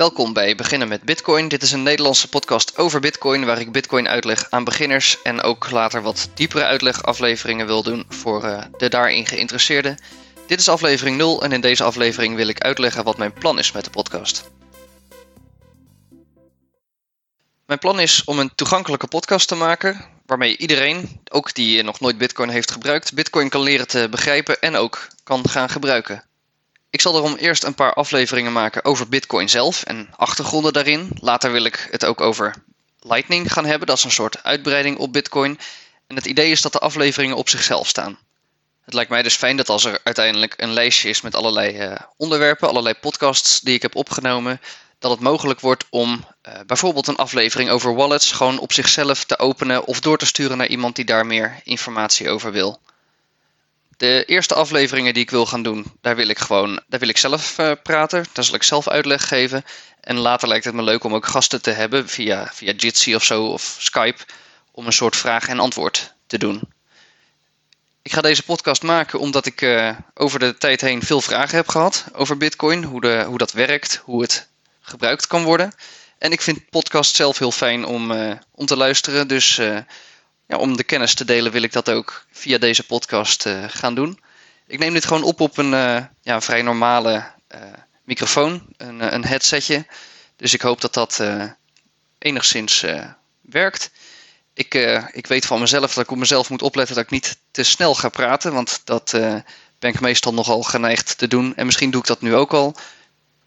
Welkom bij Beginnen met Bitcoin. Dit is een Nederlandse podcast over Bitcoin, waar ik Bitcoin uitleg aan beginners en ook later wat diepere uitlegafleveringen wil doen voor uh, de daarin geïnteresseerden. Dit is aflevering 0 en in deze aflevering wil ik uitleggen wat mijn plan is met de podcast. Mijn plan is om een toegankelijke podcast te maken, waarmee iedereen, ook die nog nooit Bitcoin heeft gebruikt, Bitcoin kan leren te begrijpen en ook kan gaan gebruiken. Ik zal daarom eerst een paar afleveringen maken over Bitcoin zelf en achtergronden daarin. Later wil ik het ook over Lightning gaan hebben, dat is een soort uitbreiding op Bitcoin. En het idee is dat de afleveringen op zichzelf staan. Het lijkt mij dus fijn dat als er uiteindelijk een lijstje is met allerlei uh, onderwerpen, allerlei podcasts die ik heb opgenomen, dat het mogelijk wordt om uh, bijvoorbeeld een aflevering over wallets gewoon op zichzelf te openen of door te sturen naar iemand die daar meer informatie over wil. De eerste afleveringen die ik wil gaan doen, daar wil ik gewoon, daar wil ik zelf uh, praten. Daar zal ik zelf uitleg geven. En later lijkt het me leuk om ook gasten te hebben via, via Jitsi of zo of Skype. Om een soort vraag en antwoord te doen. Ik ga deze podcast maken omdat ik uh, over de tijd heen veel vragen heb gehad over Bitcoin. Hoe, de, hoe dat werkt, hoe het gebruikt kan worden. En ik vind podcast zelf heel fijn om, uh, om te luisteren. Dus ja, om de kennis te delen wil ik dat ook via deze podcast uh, gaan doen. Ik neem dit gewoon op op een uh, ja, vrij normale uh, microfoon, een, een, headsetje. Dus ik hoop dat dat enigszins werkt. Ik, ik weet van mezelf dat ik op mezelf moet opletten dat ik niet te snel ga praten, want dat ben ik meestal nogal geneigd te doen. En misschien doe ik dat nu ook al.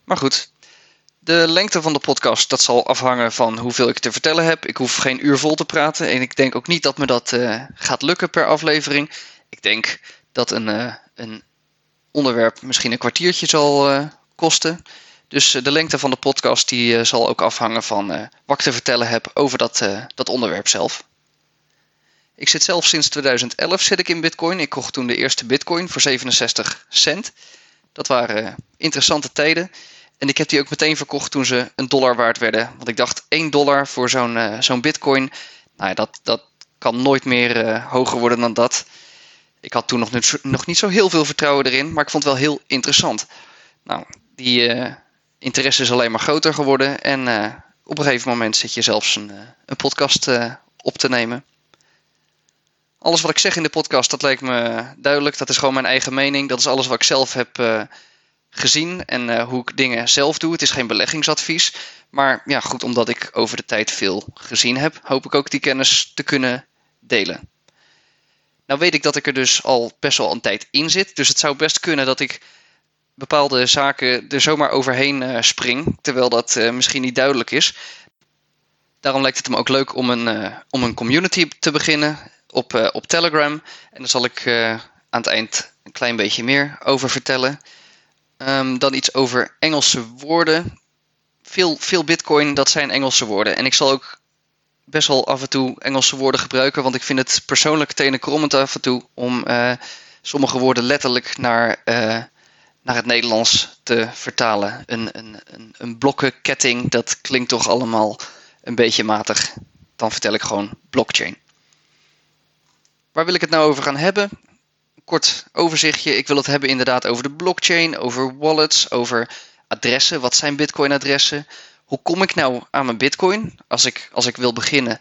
Maar goed, de lengte van de podcast dat zal afhangen van hoeveel ik te vertellen heb. Ik hoef geen uur vol te praten en ik denk ook niet dat me dat uh, gaat lukken per aflevering. Ik denk dat een, uh, een onderwerp misschien een kwartiertje zal uh, kosten. Dus de lengte van de podcast die, zal ook afhangen van wat ik te vertellen heb over dat, dat onderwerp zelf. Ik zit zelf sinds 2011 zit ik in Bitcoin. Ik kocht toen de eerste Bitcoin voor 67 cent. Dat waren interessante tijden. En ik heb die ook meteen verkocht toen ze een dollar waard werden. Want ik dacht 1 dollar voor zo'n uh, zo'n bitcoin. Nou ja, dat, dat kan nooit meer uh, hoger worden dan dat. Ik had toen nog, niet, nog niet zo heel veel vertrouwen erin. Maar ik vond het wel heel interessant. Nou, die uh, interesse is alleen maar groter geworden. En op een gegeven moment zit je zelfs een, een podcast op te nemen. Alles wat ik zeg in de podcast, dat lijkt me duidelijk. Dat is gewoon mijn eigen mening. Dat is alles wat ik zelf heb gezien en uh, hoe ik dingen zelf doe. Het is geen beleggingsadvies. Maar ja, goed, omdat ik over de tijd veel gezien heb, hoop ik ook die kennis te kunnen delen. Nou weet ik dat ik er dus al best wel een tijd in zit. Dus het zou best kunnen dat ik bepaalde zaken er zomaar overheen uh, spring. Terwijl dat uh, misschien niet duidelijk is. Daarom lijkt het me ook leuk om een, om een community te beginnen op, op Telegram. En daar zal ik aan het eind een klein beetje meer over vertellen. Um, dan iets over Engelse woorden. Veel, veel Bitcoin, dat zijn Engelse woorden. En ik zal ook best wel af en toe Engelse woorden gebruiken, want ik vind het persoonlijk tenenkrommend af en toe om uh, sommige woorden letterlijk naar, uh, naar het Nederlands te vertalen. Een, een, een, een blokkenketting, dat klinkt toch allemaal een beetje matig. Dan vertel ik gewoon blockchain. Waar wil ik het nou over gaan hebben? Kort overzichtje. Ik wil het hebben inderdaad over de blockchain, over wallets, over adressen. Wat zijn Bitcoin-adressen? Hoe kom ik nou aan mijn Bitcoin? Als ik, als ik wil beginnen,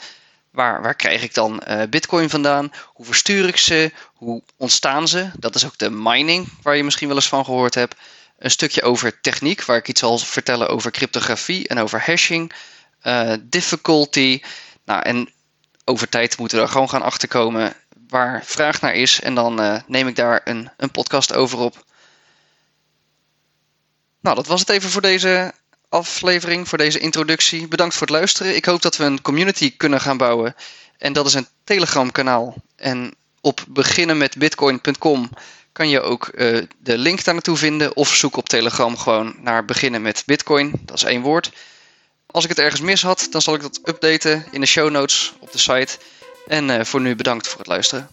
waar, waar krijg ik dan uh, Bitcoin vandaan? Hoe verstuur ik ze? Hoe ontstaan ze? Dat is ook de mining, waar je misschien wel eens van gehoord hebt. Een stukje over techniek, waar ik iets zal vertellen over cryptografie en over hashing. Uh, difficulty. Nou, en over tijd moeten we er gewoon gaan achterkomen waar vraag naar is. En dan uh, neem ik daar een, een podcast over op. Nou, dat was het even voor deze aflevering, voor deze introductie. Bedankt voor het luisteren. Ik hoop dat we een community kunnen gaan bouwen. En dat is een Telegram kanaal. En op beginnenmetbitcoin.com kan je ook uh, de link daar naartoe vinden. Of zoek op Telegram gewoon naar beginnen met bitcoin. Dat is één woord. Als ik het ergens mis had, dan zal ik dat updaten in de show notes op de site. En uh, voor nu bedankt voor het luisteren.